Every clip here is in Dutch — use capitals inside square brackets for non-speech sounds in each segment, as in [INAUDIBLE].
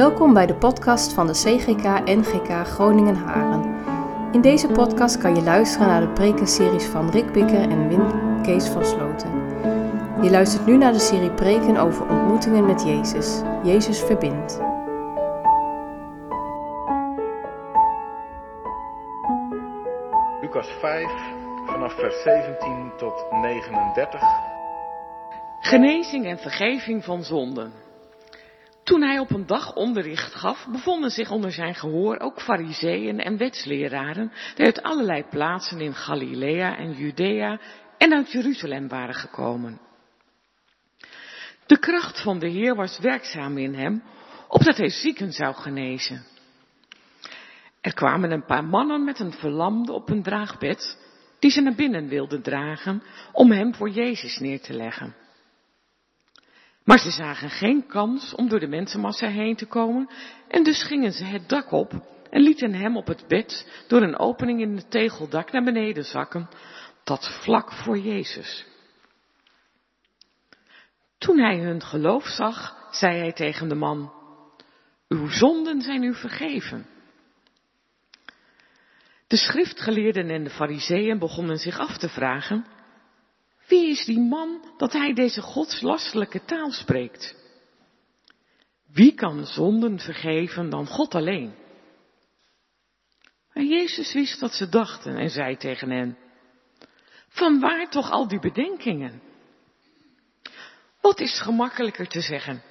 Welkom bij de podcast van de CGK NGK Groningen Haren. In deze podcast kan je luisteren naar de prekenseries van Rick Bikker en Wim Kees van Sloten. Je luistert nu naar de serie preken over ontmoetingen met Jezus. Jezus verbindt. Lucas 5 vanaf vers 17 tot 39. Genezing en vergeving van zonden. Toen hij op een dag onderricht gaf, bevonden zich onder zijn gehoor ook fariseeën en wetsleraren die uit allerlei plaatsen in Galilea en Judea en uit Jeruzalem waren gekomen. De kracht van de Heer was werkzaam in hem, opdat hij zieken zou genezen. Er kwamen een paar mannen met een verlamde op een draagbed, die ze naar binnen wilden dragen om hem voor Jezus neer te leggen. Maar ze zagen geen kans om door de mensenmassa heen te komen en dus gingen ze het dak op en lieten hem op het bed door een opening in het tegeldak naar beneden zakken, tot vlak voor Jezus. Toen hij hun geloof zag, zei hij tegen de man, uw zonden zijn u vergeven. De schriftgeleerden en de fariseeën begonnen zich af te vragen, wie is die man dat hij deze godslastelijke taal spreekt? Wie kan zonden vergeven dan God alleen? Maar Jezus wist wat ze dachten en zei tegen hen, van waar toch al die bedenkingen? Wat is gemakkelijker te zeggen?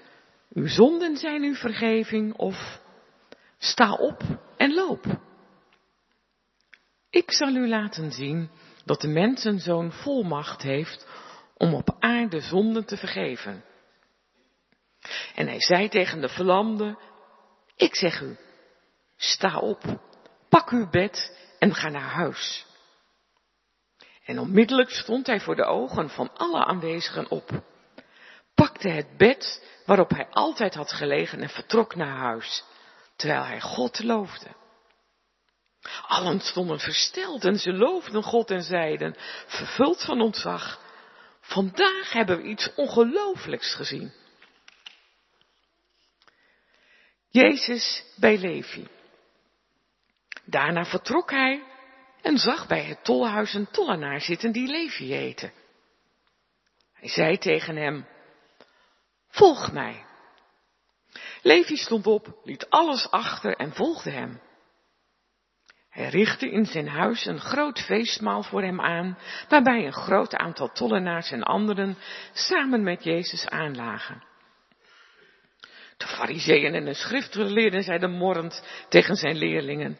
Uw zonden zijn uw vergeving of sta op en loop. Ik zal u laten zien dat de mensenzoon volmacht heeft om op aarde zonden te vergeven. En hij zei tegen de verlamde, ik zeg u, sta op, pak uw bed en ga naar huis. En onmiddellijk stond hij voor de ogen van alle aanwezigen op, pakte het bed waarop hij altijd had gelegen en vertrok naar huis, terwijl hij God loofde. Allen stonden versteld en ze loofden God en zeiden, vervuld van ontzag, vandaag hebben we iets ongelooflijks gezien. Jezus bij Levi. Daarna vertrok hij en zag bij het tolhuis een tollenaar zitten die Levi heette. Hij zei tegen hem, volg mij. Levi stond op, liet alles achter en volgde hem. Hij richtte in zijn huis een groot feestmaal voor hem aan, waarbij een groot aantal tollenaars en anderen samen met Jezus aanlagen. De fariseeën en de schriftgeleerden zeiden morrend tegen zijn leerlingen,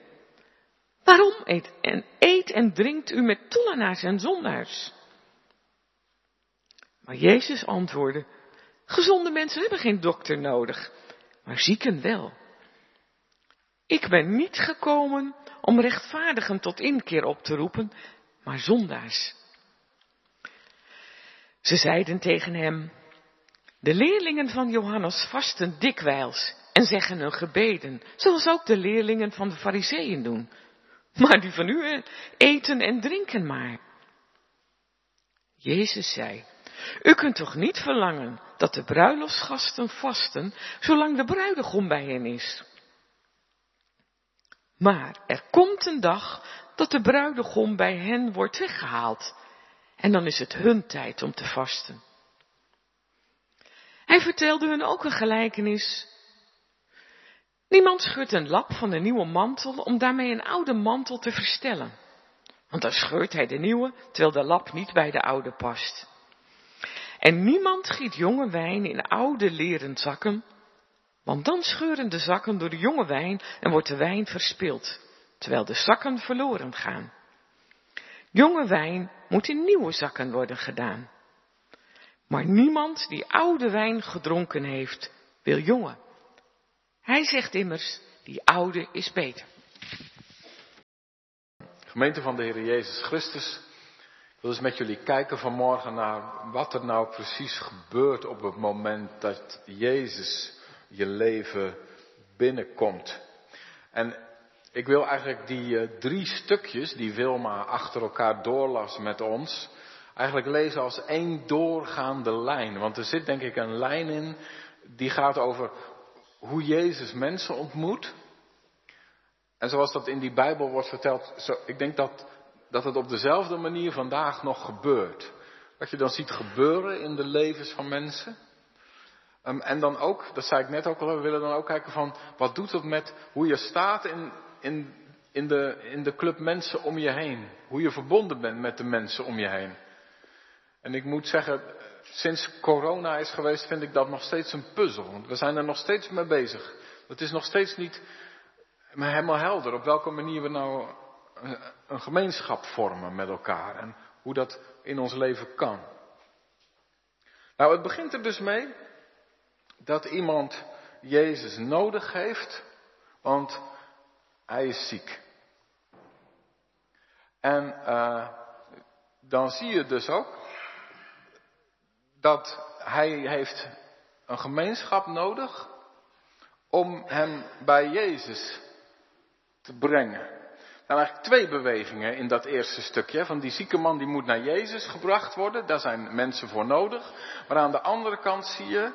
waarom eet en, eet en drinkt u met tollenaars en zondaars? Maar Jezus antwoordde, gezonde mensen hebben geen dokter nodig, maar zieken wel. Ik ben niet gekomen om rechtvaardigen tot inkeer op te roepen, maar zondaars. Ze zeiden tegen hem, de leerlingen van Johannes vasten dikwijls en zeggen hun gebeden, zoals ook de leerlingen van de fariseeën doen. Maar die van u eten en drinken maar. Jezus zei, u kunt toch niet verlangen dat de bruiloftsgasten vasten, zolang de bruidegom bij hen is. Maar er komt een dag dat de bruidegom bij hen wordt weggehaald. En dan is het hun tijd om te vasten. Hij vertelde hun ook een gelijkenis. Niemand scheurt een lap van de nieuwe mantel om daarmee een oude mantel te verstellen. Want dan scheurt hij de nieuwe, terwijl de lap niet bij de oude past. En niemand giet jonge wijn in oude leren zakken, want dan scheuren de zakken door de jonge wijn en wordt de wijn verspild, terwijl de zakken verloren gaan. Jonge wijn moet in nieuwe zakken worden gedaan. Maar niemand die oude wijn gedronken heeft, wil jonge. Hij zegt immers, die oude is beter. Gemeente van de Heer Jezus Christus, ik wil eens met jullie kijken vanmorgen naar wat er nou precies gebeurt op het moment dat Jezus je leven binnenkomt. En ik wil eigenlijk die uh, drie stukjes die Wilma achter elkaar doorlas met ons, eigenlijk lezen als één doorgaande lijn. Want er zit denk ik een lijn in die gaat over hoe Jezus mensen ontmoet. En zoals dat in die Bijbel wordt verteld, zo, ik denk dat, dat het op dezelfde manier vandaag nog gebeurt. Wat je dan ziet gebeuren in de levens van mensen. Um, en dan ook, dat zei ik net ook al, we willen dan ook kijken van wat doet het met hoe je staat in, in, in, de, in de club mensen om je heen. Hoe je verbonden bent met de mensen om je heen. En ik moet zeggen, sinds corona is geweest, vind ik dat nog steeds een puzzel. Want we zijn er nog steeds mee bezig. Het is nog steeds niet helemaal helder op welke manier we nou een gemeenschap vormen met elkaar. En hoe dat in ons leven kan. Nou, het begint er dus mee dat iemand Jezus nodig heeft, want hij is ziek. En uh, dan zie je dus ook dat hij heeft een gemeenschap nodig om hem bij Jezus te brengen. Er zijn eigenlijk twee bewegingen in dat eerste stukje. Van die zieke man die moet naar Jezus gebracht worden. Daar zijn mensen voor nodig. Maar aan de andere kant zie je,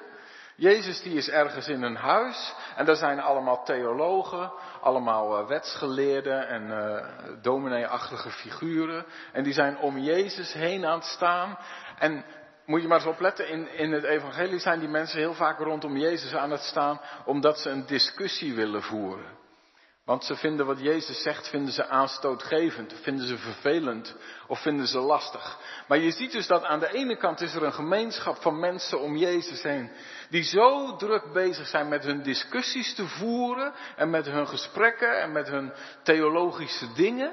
Jezus die is ergens in een huis. En daar zijn allemaal theologen, allemaal uh, wetsgeleerden en uh, dominee-achtige figuren. En die zijn om Jezus heen aan het staan. En moet je maar eens opletten, in, in het evangelie zijn die mensen heel vaak rondom Jezus aan het staan, omdat ze een discussie willen voeren. Want ze vinden wat Jezus zegt, vinden ze aanstootgevend, vinden ze vervelend of vinden ze lastig. Maar je ziet dus dat aan de ene kant is er een gemeenschap van mensen om Jezus heen, die zo druk bezig zijn met hun discussies te voeren en met hun gesprekken en met hun theologische dingen,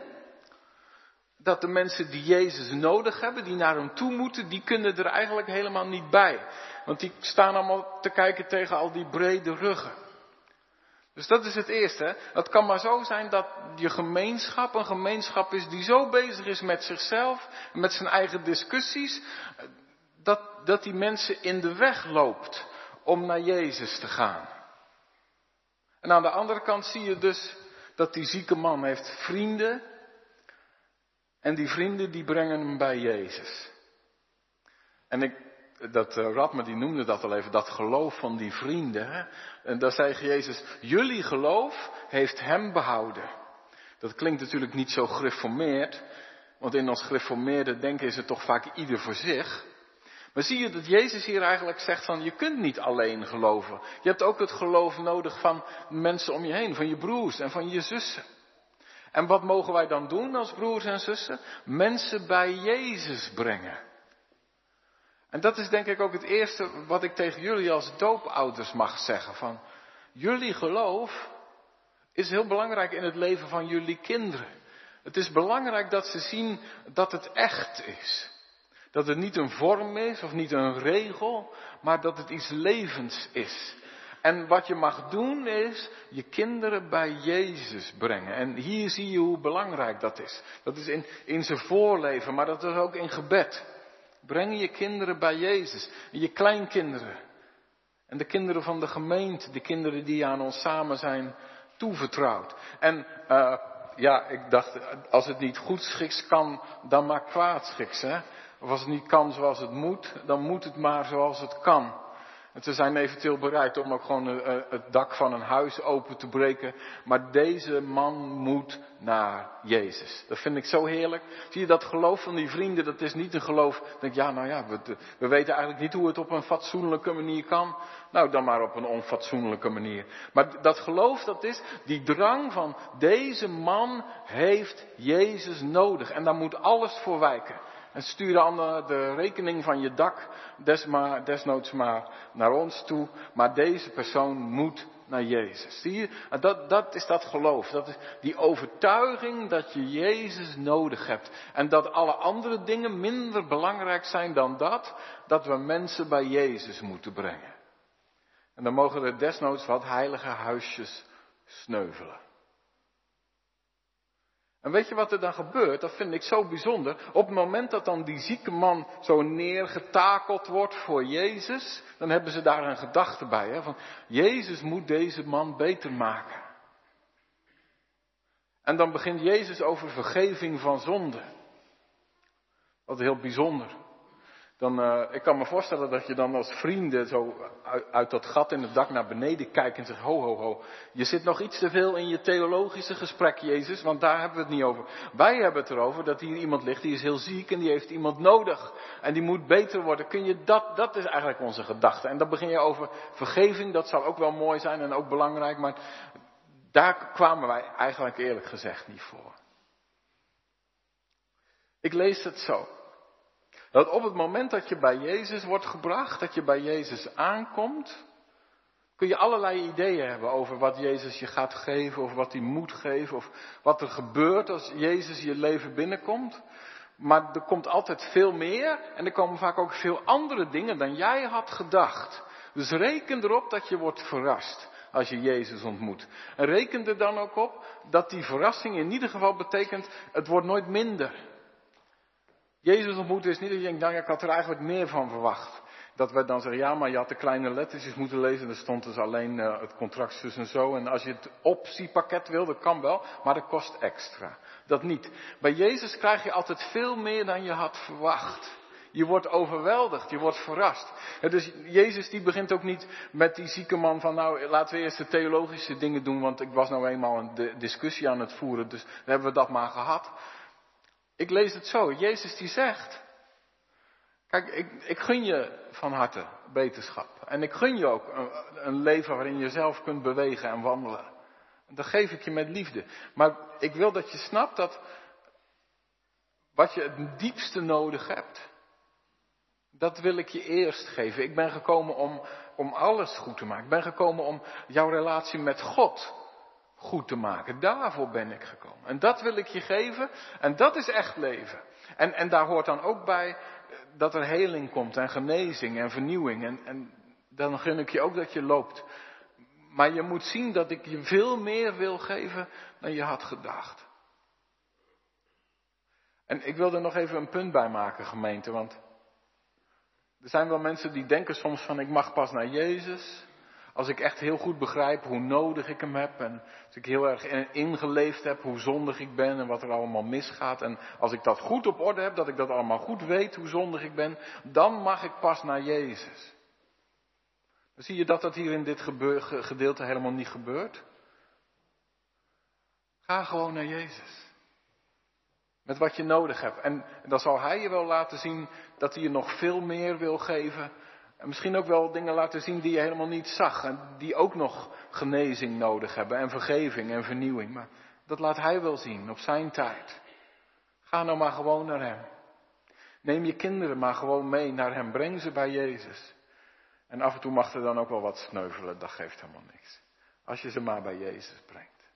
dat de mensen die Jezus nodig hebben, die naar hem toe moeten, die kunnen er eigenlijk helemaal niet bij. Want die staan allemaal te kijken tegen al die brede ruggen. Dus dat is het eerste. Het kan maar zo zijn dat je gemeenschap een gemeenschap is die zo bezig is met zichzelf, met zijn eigen discussies, dat, dat die mensen in de weg loopt om naar Jezus te gaan. En aan de andere kant zie je dus dat die zieke man heeft vrienden en die vrienden die brengen hem bij Jezus. En ik, dat uh, Radme die noemde dat al even, dat geloof van die vrienden. Hè? En daar zei Jezus, jullie geloof heeft hem behouden. Dat klinkt natuurlijk niet zo gereformeerd, want in ons gereformeerde denken is het toch vaak ieder voor zich. Maar zie je dat Jezus hier eigenlijk zegt van je kunt niet alleen geloven. Je hebt ook het geloof nodig van mensen om je heen, van je broers en van je zussen. En wat mogen wij dan doen als broers en zussen? Mensen bij Jezus brengen. En dat is denk ik ook het eerste wat ik tegen jullie als doopouders mag zeggen. Van jullie geloof is heel belangrijk in het leven van jullie kinderen. Het is belangrijk dat ze zien dat het echt is. Dat het niet een vorm is of niet een regel, maar dat het iets levens is. En wat je mag doen is je kinderen bij Jezus brengen. En hier zie je hoe belangrijk dat is. Dat is in, in zijn voorleven, maar dat is ook in gebed. Breng je kinderen bij Jezus. Je kleinkinderen. En de kinderen van de gemeente, de kinderen die aan ons samen zijn toevertrouwd. En uh, ja, ik dacht, als het niet goed schiks kan, dan maar kwaad schiks. Hè? Of als het niet kan zoals het moet, dan moet het maar zoals het kan. En ze zijn eventueel bereid om ook gewoon uh, het dak van een huis open te breken. Maar deze man moet naar Jezus. Dat vind ik zo heerlijk. Zie je dat geloof van die vrienden, dat is niet een geloof. Denk ja, nou ja, we, we weten eigenlijk niet hoe het op een fatsoenlijke manier kan. Nou, dan maar op een onfatsoenlijke manier. Maar dat geloof, dat is die drang van deze man heeft Jezus nodig. En daar moet alles voor wijken. En stuur dan de rekening van je dak des maar, desnoods maar naar ons toe. Maar deze persoon moet naar Jezus. Zie je? Dat, dat is dat geloof. Dat is die overtuiging dat je Jezus nodig hebt. En dat alle andere dingen minder belangrijk zijn dan dat. Dat we mensen bij Jezus moeten brengen. En dan mogen er desnoods wat heilige huisjes sneuvelen. En weet je wat er dan gebeurt? Dat vind ik zo bijzonder. Op het moment dat dan die zieke man zo neergetakeld wordt voor Jezus, dan hebben ze daar een gedachte bij. Hè? Van Jezus moet deze man beter maken. En dan begint Jezus over vergeving van zonde. Wat heel bijzonder. Dan, uh, ik kan me voorstellen dat je dan als vrienden zo uit, uit, dat gat in het dak naar beneden kijkt en zegt, ho, ho, ho, je zit nog iets te veel in je theologische gesprek, Jezus, want daar hebben we het niet over. Wij hebben het erover dat hier iemand ligt, die is heel ziek en die heeft iemand nodig en die moet beter worden. Kun je dat, dat is eigenlijk onze gedachte. En dan begin je over vergeving, dat zou ook wel mooi zijn en ook belangrijk, maar daar kwamen wij eigenlijk eerlijk gezegd niet voor. Ik lees het zo. Dat op het moment dat je bij Jezus wordt gebracht, dat je bij Jezus aankomt, kun je allerlei ideeën hebben over wat Jezus je gaat geven, of wat hij moet geven, of wat er gebeurt als Jezus je leven binnenkomt. Maar er komt altijd veel meer en er komen vaak ook veel andere dingen dan jij had gedacht. Dus reken erop dat je wordt verrast als je Jezus ontmoet. En reken er dan ook op dat die verrassing in ieder geval betekent, het wordt nooit minder. Jezus ontmoeten is niet dat je denkt, nou ik had er eigenlijk meer van verwacht. Dat we dan zeggen, ja, maar je had de kleine lettertjes moeten lezen. Er stond dus alleen uh, het contract zus en zo. En als je het optiepakket wil, dat kan wel, maar dat kost extra. Dat niet. Bij Jezus krijg je altijd veel meer dan je had verwacht. Je wordt overweldigd, je wordt verrast. dus Jezus die begint ook niet met die zieke man van nou laten we eerst de theologische dingen doen, want ik was nou eenmaal een discussie aan het voeren, dus dan hebben we dat maar gehad. Ik lees het zo. Jezus die zegt. Kijk, ik, ik gun je van harte beterschap. En ik gun je ook een, een leven waarin je zelf kunt bewegen en wandelen. En dat geef ik je met liefde. Maar ik wil dat je snapt dat wat je het diepste nodig hebt, dat wil ik je eerst geven. Ik ben gekomen om, om alles goed te maken. Ik ben gekomen om jouw relatie met God goed te maken. Daarvoor ben ik gekomen. En dat wil ik je geven. En dat is echt leven. En, en daar hoort dan ook bij dat er heling komt en genezing en vernieuwing. En, en dan gun ik je ook dat je loopt. Maar je moet zien dat ik je veel meer wil geven dan je had gedacht. En ik wil er nog even een punt bij maken, gemeente. Want er zijn wel mensen die denken soms van ik mag pas naar Jezus. Als ik echt heel goed begrijp hoe nodig ik hem heb en als ik heel erg ingeleefd heb hoe zondig ik ben en wat er allemaal misgaat en als ik dat goed op orde heb, dat ik dat allemaal goed weet hoe zondig ik ben, dan mag ik pas naar Jezus. Zie je dat dat hier in dit gedeelte helemaal niet gebeurt. Ga gewoon naar Jezus. Met wat je nodig hebt. En dan zal Hij je wel laten zien dat hij je nog veel meer wil geven en misschien ook wel dingen laten zien die je helemaal niet zag. En die ook nog genezing nodig hebben. En vergeving en vernieuwing. Maar dat laat hij wel zien op zijn tijd. Ga nou maar gewoon naar hem. Neem je kinderen maar gewoon mee naar hem. Breng ze bij Jezus. En af en toe mag er dan ook wel wat sneuvelen. Dat geeft helemaal niks. Als je ze maar bij Jezus brengt.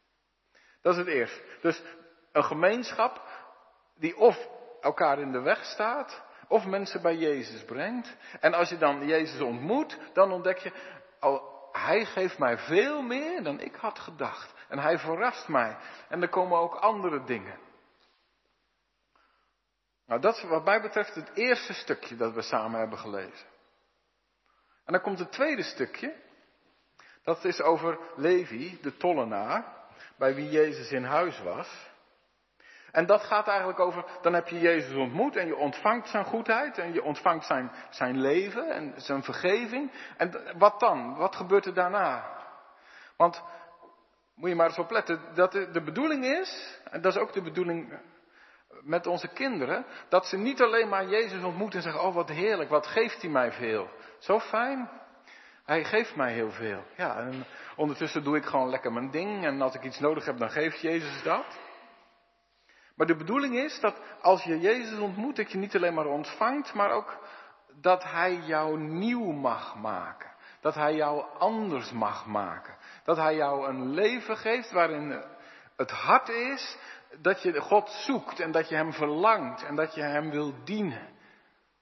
Dat is het eerst. Dus een gemeenschap die of elkaar in de weg staat of mensen bij Jezus brengt. En als je dan Jezus ontmoet, dan ontdek je, oh, hij geeft mij veel meer dan ik had gedacht. En hij verrast mij. En er komen ook andere dingen. Nou, dat is wat mij betreft het eerste stukje dat we samen hebben gelezen. En dan komt het tweede stukje. Dat is over Levi, de tollenaar, bij wie Jezus in huis was. En dat gaat eigenlijk over, dan heb je Jezus ontmoet en je ontvangt zijn goedheid en je ontvangt zijn, zijn leven en zijn vergeving. En wat dan? Wat gebeurt er daarna? Want, moet je maar eens opletten, dat de, de bedoeling is, en dat is ook de bedoeling met onze kinderen, dat ze niet alleen maar Jezus ontmoeten en zeggen, oh wat heerlijk, wat geeft hij mij veel. Zo fijn. Hij geeft mij heel veel. Ja, en ondertussen doe ik gewoon lekker mijn ding en als ik iets nodig heb, dan geeft Jezus dat. Maar de bedoeling is dat als je Jezus ontmoet, dat je niet alleen maar ontvangt, maar ook dat Hij jou nieuw mag maken. Dat Hij jou anders mag maken. Dat Hij jou een leven geeft waarin het hart is dat je God zoekt en dat je Hem verlangt en dat je Hem wil dienen.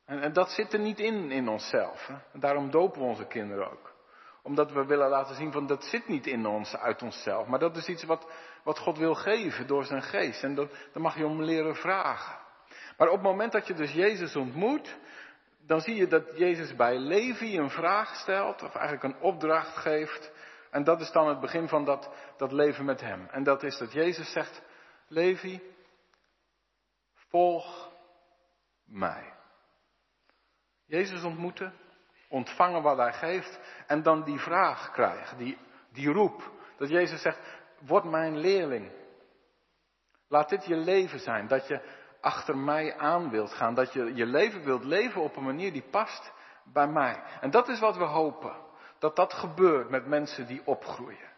En, dat zit er niet in in onszelf. Hè? Daarom dopen we onze kinderen ook omdat we willen laten zien van dat zit niet in ons, uit onszelf. Maar dat is iets wat, wat God wil geven door zijn geest. En dat, daar mag je om leren vragen. Maar op het moment dat je dus Jezus ontmoet, dan zie je dat Jezus bij Levi een vraag stelt, of eigenlijk een opdracht geeft. En dat is dan het begin van dat, dat leven met hem. En dat is dat Jezus zegt, Levi, volg mij. Jezus ontmoeten, ontvangen wat hij geeft en dan die vraag krijgen, die, die roep. Dat Jezus zegt, word mijn leerling. Laat dit je leven zijn, dat je achter mij aan wilt gaan, dat je je leven wilt leven op een manier die past bij mij. En dat is wat we hopen, dat dat gebeurt met mensen die opgroeien.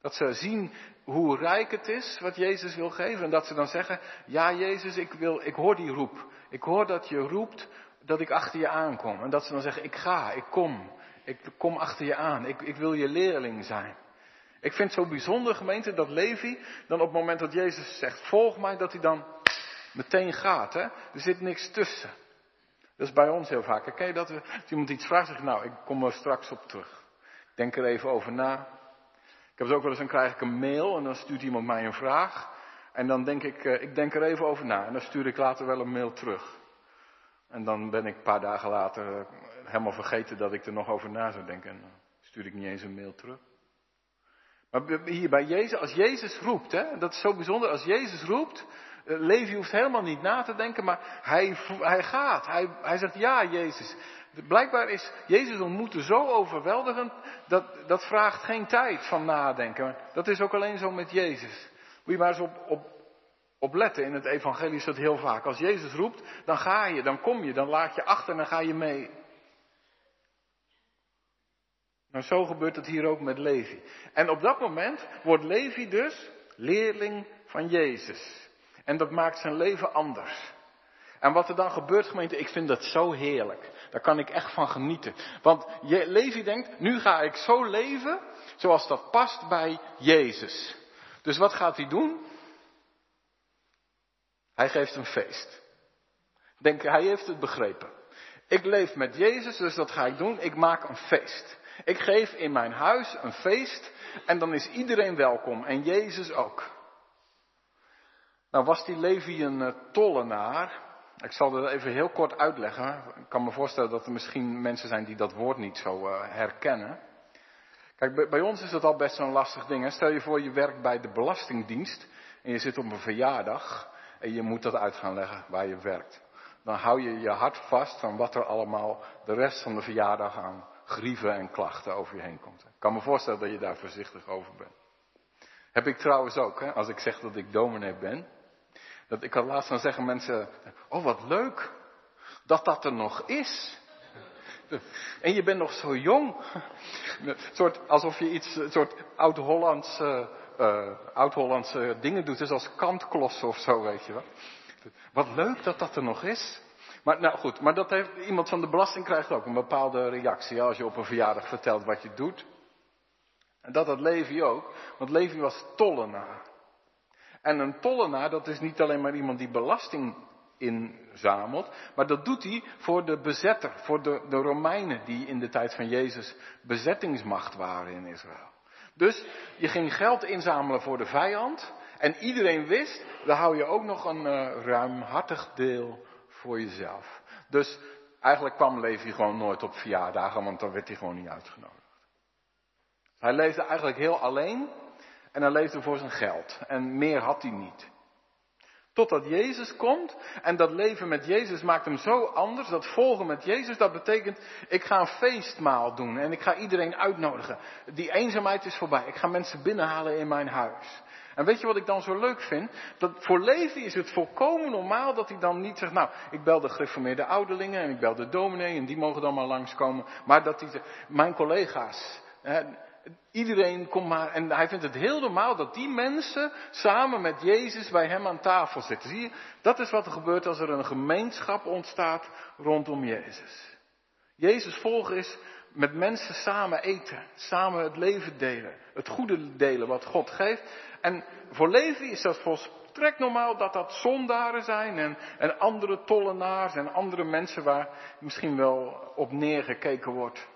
Dat ze zien hoe rijk het is wat Jezus wil geven en dat ze dan zeggen, ja Jezus, ik, wil, ik hoor die roep. Ik hoor dat je roept dat ik achter je aankom. En dat ze dan zeggen, ik ga, ik kom, ik kom achter je aan, ik, ik wil je leerling zijn. Ik vind het zo bijzonder, gemeente, dat Levi dan op het moment dat Jezus zegt, volg mij, dat hij dan meteen gaat. Hè? Er zit niks tussen. Dat is bij ons heel vaak. Ken je dat? We, als iemand iets vraagt, zeg ik, nou, ik kom er straks op terug. Denk er even over na. Ik heb het ook wel eens, dan krijg ik een mail en dan stuurt iemand mij een vraag. En dan denk ik, eh, ik denk er even over na. En dan stuur ik later wel een mail terug. En dan ben ik een paar dagen later eh, helemaal vergeten dat ik er nog over na zou denken. En dan stuur ik niet eens een mail terug. Maar hier bij Jezus, als Jezus roept, hè, dat is zo bijzonder, als Jezus roept, eh, Levi hoeft helemaal niet na te denken, maar hij, hij gaat. Hij, hij zegt ja, Jezus. Blijkbaar is Jezus ontmoeten zo overweldigend, dat, dat vraagt geen tijd van nadenken. Dat is ook alleen zo met Jezus. Moet je maar eens op, op, op letten. In het evangelie is dat heel vaak. Als Jezus roept, dan ga je, dan kom je, dan laat je achter en dan ga je mee. Nou, zo gebeurt het hier ook met Levi. En op dat moment wordt Levi dus leerling van Jezus. En dat maakt zijn leven anders. En wat er dan gebeurt, gemeente, ik vind dat zo heerlijk. Daar kan ik echt van genieten. Want Levi denkt, nu ga ik zo leven zoals dat past bij Jezus. Dus wat gaat hij doen? Hij geeft een feest. Denk, hij heeft het begrepen. Ik leef met Jezus, dus dat ga ik doen. Ik maak een feest. Ik geef in mijn huis een feest en dan is iedereen welkom en Jezus ook. Nou was die Levi een uh, tollenaar. Ik zal dat even heel kort uitleggen. Ik kan me voorstellen dat er misschien mensen zijn die dat woord niet zo uh, herkennen. Kijk, bij, ons is dat al best een lastig ding. Hè? Stel je voor je werkt bij de Belastingdienst en je zit op een verjaardag en je moet dat uit gaan leggen waar je werkt. Dan hou je je hart vast van wat er allemaal de rest van de verjaardag aan grieven en klachten over je heen komt. Ik kan me voorstellen dat je daar voorzichtig over bent. Heb ik trouwens ook, hè, als ik zeg dat ik dominee ben. Dat ik kan laatst dan zeggen mensen, oh wat leuk dat dat er nog is. [LAUGHS] En je bent nog zo jong. [LAUGHS] soort, alsof je iets, een soort oud-Hollandse, uh, oud-Hollandse dingen doet, dus als kantklossen of zo, weet je wel. Wat leuk dat dat er nog is. Maar nou goed, maar dat heeft, iemand van de belasting krijgt ook een bepaalde reactie als je op een verjaardag vertelt wat je doet. En dat had Levi ook, want Levi was tollenaar. En een tollenaar, dat is niet alleen maar iemand die belasting inzamelt, maar dat doet hij voor de bezetter, voor de, de Romeinen die in de tijd van Jezus bezettingsmacht waren in Israël. Dus je ging geld inzamelen voor de vijand en iedereen wist, daar hou je ook nog een uh, ruimhartig deel voor jezelf. Dus eigenlijk kwam Levi gewoon nooit op verjaardagen, want dan werd hij gewoon niet uitgenodigd. Hij leefde eigenlijk heel alleen en hij leefde voor zijn geld. En meer had hij niet. Totdat Jezus komt en dat leven met Jezus maakt hem zo anders. Dat volgen met Jezus, dat betekent ik ga een feestmaal doen en ik ga iedereen uitnodigen. Die eenzaamheid is voorbij. Ik ga mensen binnenhalen in mijn huis. En weet je wat ik dan zo leuk vind? Dat voor Levi is het volkomen normaal dat hij dan niet zegt, nou, ik bel de gereformeerde ouderlingen en ik bel de dominee en die mogen dan maar langskomen. Maar dat hij zegt, mijn collega's, iedereen komt maar. En hij vindt het heel normaal dat die mensen samen met Jezus bij hem aan tafel zitten. Zie je, dat is wat er gebeurt als er een gemeenschap ontstaat rondom Jezus. Jezus volgen is met mensen samen eten, samen het leven delen, het goede delen wat God geeft. En voor Levi is dat volstrekt normaal dat dat zondaren zijn en, en andere tollenaars en andere mensen waar misschien wel op neergekeken wordt.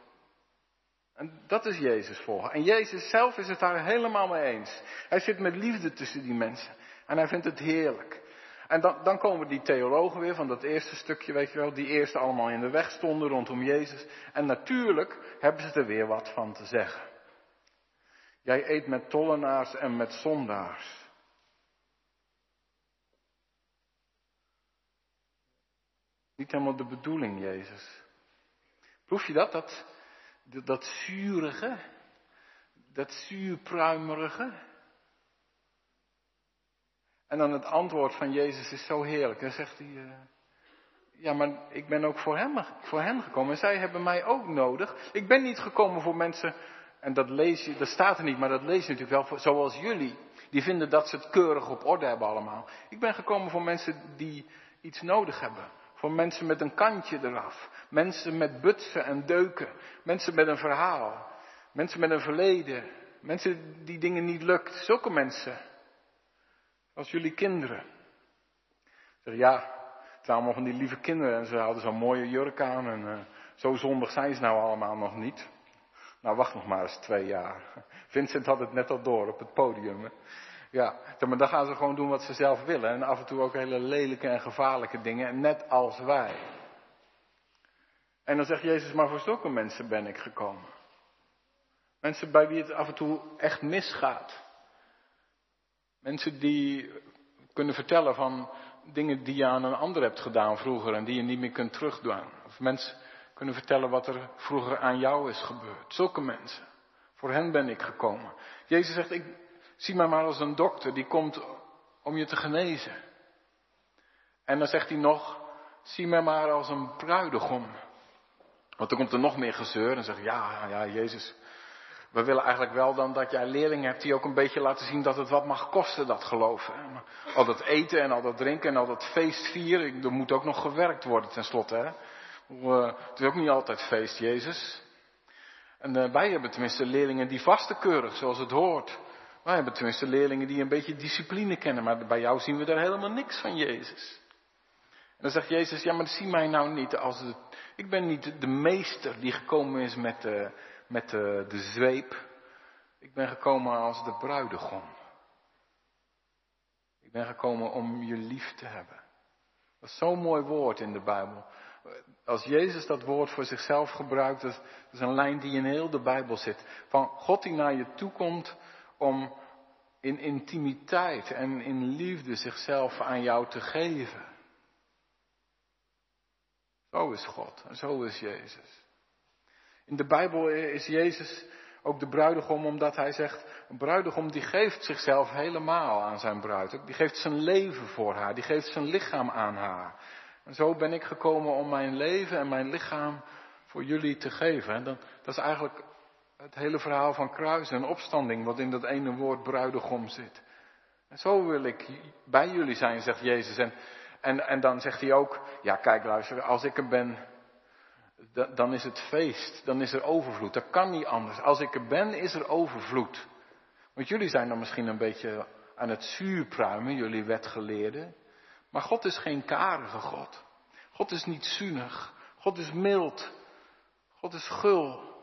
En dat is Jezus volgen. En Jezus zelf is het daar helemaal mee eens. Hij zit met liefde tussen die mensen. En hij vindt het heerlijk. En dan, dan komen die theologen weer van dat eerste stukje, weet je wel, die eerst allemaal in de weg stonden rondom Jezus. En natuurlijk hebben ze er weer wat van te zeggen. Jij eet met tollenaars en met zondaars. Niet helemaal de bedoeling, Jezus. Proef je dat? Dat, dat, zurige, dat zuurpruimerige. En dan het antwoord van Jezus is zo heerlijk. Dan zegt hij, uh, ja, maar ik ben ook voor hem, voor hen gekomen. En zij hebben mij ook nodig. Ik ben niet gekomen voor mensen, en dat lees je, dat staat er niet, maar dat lees je natuurlijk wel, zoals jullie. Die vinden dat ze het keurig op orde hebben allemaal. Ik ben gekomen voor mensen die iets nodig hebben. Voor mensen met een kantje eraf. Mensen met butsen en deuken. Mensen met een verhaal. Mensen met een verleden. Mensen die dingen niet lukt. Zulke mensen. Als jullie kinderen. Zeg ja, het zijn allemaal van die lieve kinderen en ze hadden zo'n mooie jurk aan en uh, zo zondig zijn ze nou allemaal nog niet. Nou, wacht nog maar eens twee jaar. [LAUGHS] Vincent had het net al door op het podium. Hè? Ja, maar dan gaan ze gewoon doen wat ze zelf willen. En af en toe ook hele lelijke en gevaarlijke dingen, net als wij. En dan zegt Jezus, maar voor zulke mensen ben ik gekomen. Mensen bij wie het af en toe echt misgaat. Mensen die kunnen vertellen van dingen die je aan een ander hebt gedaan vroeger en die je niet meer kunt terugdoen. Of mensen kunnen vertellen wat er vroeger aan jou is gebeurd. Zulke mensen. Voor hen ben ik gekomen. Jezus zegt, ik zie mij maar als een dokter die komt om je te genezen. En dan zegt hij nog, zie mij maar als een bruidegom. Want dan komt er nog meer gezeur en zegt, ja, ja, Jezus, we willen eigenlijk wel dan dat jij leerlingen hebt die ook een beetje laten zien dat het wat mag kosten, dat geloven. Al dat eten en al dat drinken en al dat feestvieren, er moet ook nog gewerkt worden tenslotte. Hè? Het is ook niet altijd feest, Jezus. En uh, wij hebben tenminste leerlingen die vasten keurig, zoals het hoort. Wij hebben tenminste leerlingen die een beetje discipline kennen, maar bij jou zien we daar helemaal niks van, Jezus. En dan zegt Jezus, ja, maar zie mij nou niet als ik ben niet de meester die gekomen is met de, met de, de zweep. Ik ben gekomen als de bruidegom. Ik ben gekomen om je lief te hebben. Dat is zo'n mooi woord in de Bijbel. Als Jezus dat woord voor zichzelf gebruikt, dat is een lijn die in heel de Bijbel zit. Van God die naar je toe komt om in intimiteit en in liefde zichzelf aan jou te geven. Zo is God en zo is Jezus. In de Bijbel is Jezus ook de bruidegom omdat hij zegt, een bruidegom die geeft zichzelf helemaal aan zijn bruid. Die geeft zijn leven voor haar, die geeft zijn lichaam aan haar. En zo ben ik gekomen om mijn leven en mijn lichaam voor jullie te geven. En dat, dat is eigenlijk het hele verhaal van kruis en opstanding, wat in dat ene woord bruidegom zit. En zo wil ik bij jullie zijn, zegt Jezus. En, en, en dan zegt hij ook, ja kijk luister, als ik er ben, dan is het feest, dan is er overvloed. Dat kan niet anders. Als ik er ben, is er overvloed. Want jullie zijn dan misschien een beetje aan het zuurpruimen, jullie wetgeleerden. Maar God is geen karige God. God is niet zuinig. God is mild. God is gul.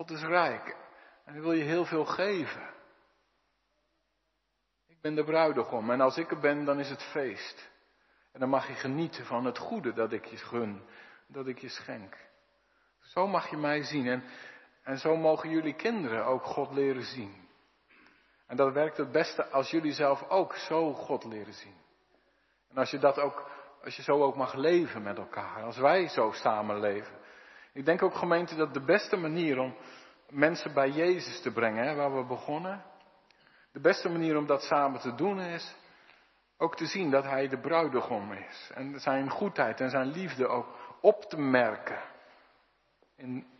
God is rijk. En hij wil je heel veel geven. Ik ben de bruidegom. En als ik er ben, dan is het feest. En dan mag je genieten van het goede dat ik je gun. Dat ik je schenk. Zo mag je mij zien. En, en zo mogen jullie kinderen ook God leren zien. En dat werkt het beste als jullie zelf ook zo God leren zien. En als je dat ook, als je zo ook mag leven met elkaar. Als wij zo samen leven. Ik denk ook gemeente dat de beste manier om mensen bij Jezus te brengen, waar we begonnen. De beste manier om dat samen te doen is ook te zien dat Hij de bruidegom is. En zijn goedheid en zijn liefde ook op te merken.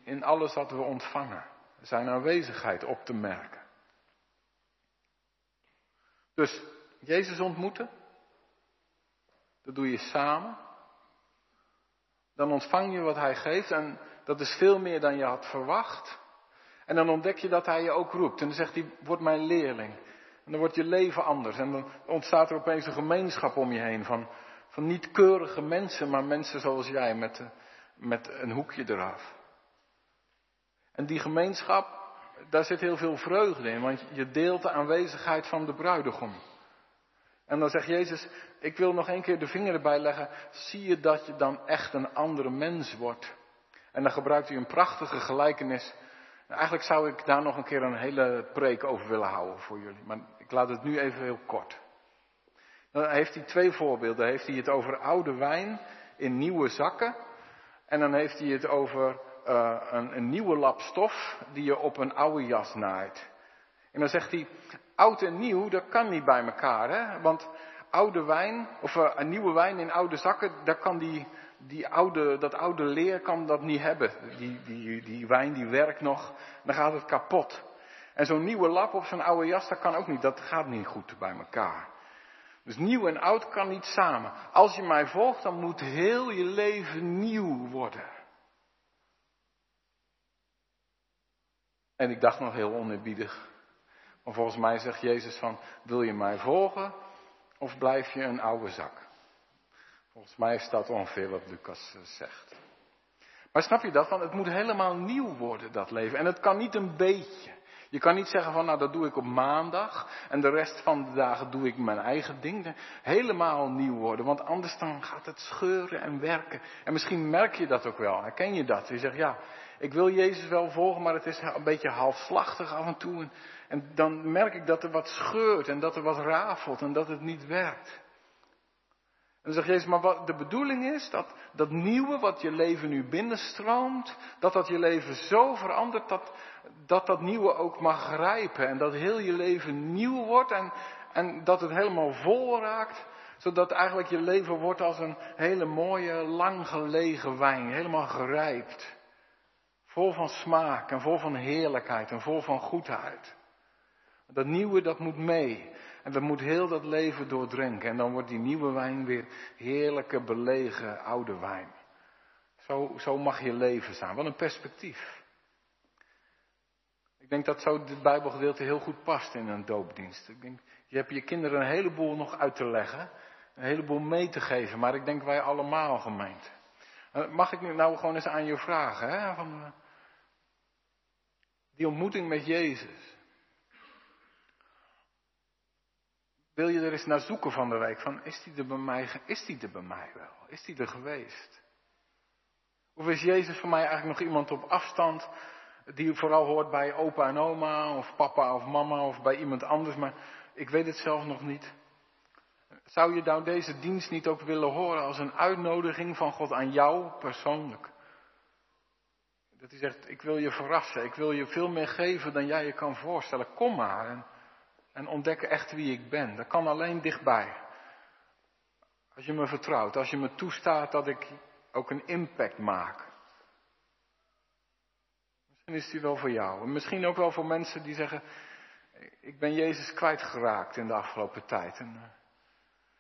In alles wat we ontvangen. Zijn aanwezigheid op te merken. Dus Jezus ontmoeten. Dat doe je samen. Dan ontvang je wat Hij geeft en dat is veel meer dan je had verwacht. En dan ontdek je dat Hij je ook roept. En dan zegt hij, word mijn leerling. En dan wordt je leven anders. En dan ontstaat er opeens een gemeenschap om je heen van, van niet keurige mensen, maar mensen zoals jij met, met een hoekje eraf. En die gemeenschap, daar zit heel veel vreugde in, want je deelt de aanwezigheid van de bruidegom. En dan zegt Jezus, ik wil nog een keer de vinger erbij leggen, zie je dat je dan echt een andere mens wordt. En dan gebruikt hij een prachtige gelijkenis. Eigenlijk zou ik daar nog een keer een hele preek over willen houden voor jullie, maar ik laat het nu even heel kort. Dan heeft hij twee voorbeelden. Heeft hij het over oude wijn in nieuwe zakken. En dan heeft hij het over eh, een, een nieuwe lap stof die je op een oude jas naait. En dan zegt hij, oud en nieuw, dat kan niet bij elkaar, hè? Want oude wijn, of uh, een nieuwe wijn in oude zakken, daar kan die, die oude, dat oude leer kan dat niet hebben. Die, die, die wijn die werkt nog, dan gaat het kapot. En zo'n nieuwe lap op zo'n oude jas, dat kan ook niet, dat gaat niet goed bij elkaar. Dus nieuw en oud kan niet samen. Als je mij volgt, dan moet heel je leven nieuw worden. En ik dacht nog heel oneerbiedig. Volgens mij zegt Jezus van, wil je mij volgen of blijf je een oude zak? Volgens mij is dat ongeveer wat Lucas eh, zegt. Maar snap je dat? Want het moet helemaal nieuw worden, dat leven. En het kan niet een beetje. Je kan niet zeggen van, nou dat doe ik op maandag en de rest van de dagen doe ik mijn eigen ding. Helemaal nieuw worden, want anders dan gaat het scheuren en werken. En misschien merk je dat ook wel, herken je dat? Je zegt, ja, ik wil Jezus wel volgen, maar het is een beetje halfslachtig af en toe. En, en dan merk ik dat er wat scheurt en dat er wat rafelt en dat het niet werkt. Dan zegt Jezus, maar wat de bedoeling is, dat dat nieuwe wat je leven nu binnenstroomt, dat dat je leven zo verandert dat dat, dat nieuwe ook mag grijpen. En dat heel je leven nieuw wordt en, en dat het helemaal vol raakt, zodat eigenlijk je leven wordt als een hele mooie, lang gelegen wijn, helemaal gerijpt. Vol van smaak en vol van heerlijkheid en vol van goedheid. Dat nieuwe, dat moet mee. En dat moet heel dat leven doordrinken. En dan wordt die nieuwe wijn weer heerlijke, belegen, oude wijn. Zo, zo mag je leven zijn. Wat een perspectief. Ik denk dat zo dit Bijbelgedeelte heel goed past in een doopdienst. Ik denk, je hebt je kinderen een heleboel nog uit te leggen. Een heleboel mee te geven. Maar ik denk wij allemaal gemeente. Eh, mag ik nu nou gewoon eens aan je vragen? Hè? Van, eh, die ontmoeting met Jezus. Wil je er eens naar zoeken van de week? Van, is die er bij mij, is die er bij mij wel? Is die er geweest? Of is Jezus voor mij eigenlijk nog iemand op afstand, die vooral hoort bij opa en oma, of papa of mama, of bij iemand anders, maar ik weet het zelf nog niet. Zou je nou deze dienst niet ook willen horen als een uitnodiging van God aan jou persoonlijk? Dat hij zegt, ik wil je verrassen, ik wil je veel meer geven dan jij je kan voorstellen. Kom maar en en ontdekken echt wie ik ben. Dat kan alleen dichtbij. Als je me vertrouwt, als je me toestaat dat ik ook een impact maak. Misschien is die wel voor jou. En misschien ook wel voor mensen die zeggen, ik ben Jezus kwijtgeraakt in de afgelopen tijd. En, uh,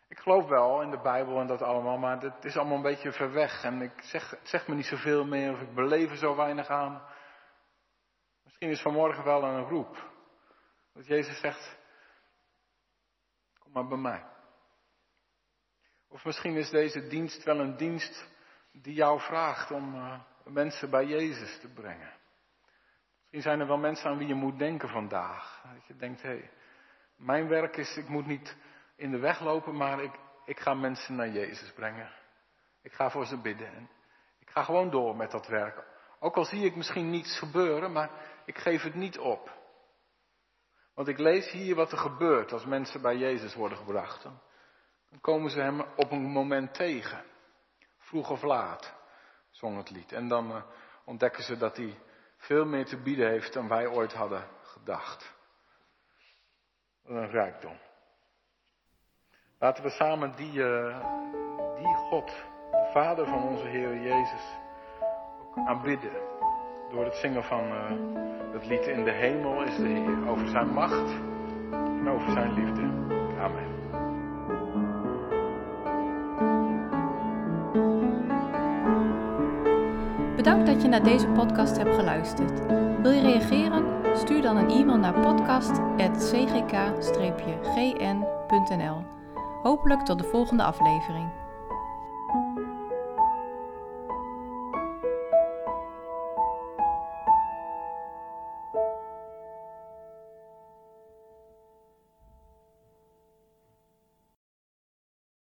ik geloof wel in de Bijbel en dat allemaal, maar het is allemaal een beetje ver weg. En ik zeg, het me niet zoveel meer, of ik beleef er zo weinig aan. Misschien is vanmorgen wel een roep. Dat Jezus zegt, maar bij mij. Of misschien is deze dienst wel een dienst die jou vraagt om uh, mensen bij Jezus te brengen. Misschien zijn er wel mensen aan wie je moet denken vandaag. Dat je denkt, hé, hey, mijn werk is, ik moet niet in de weg lopen, maar ik, ik ga mensen naar Jezus brengen. Ik ga voor ze bidden. En ik ga gewoon door met dat werk. Ook al zie ik misschien niets gebeuren, maar ik geef het niet op. Want ik lees hier wat er gebeurt als mensen bij Jezus worden gebracht. Dan komen ze hem op een moment tegen. Vroeg of laat, zong het lied. En dan uh, ontdekken ze dat hij veel meer te bieden heeft dan wij ooit hadden gedacht. Een rijkdom. Laten we samen die, uh, die God, de Vader van onze Heer Jezus, aanbidden. Door het zingen van uh, het lied In de hemel is de Heer. Over zijn macht en over zijn liefde. Amen. Bedankt dat je naar deze podcast hebt geluisterd. Wil je reageren? Stuur dan een e-mail naar podcast.cgk-gn.nl. Hopelijk tot de volgende aflevering.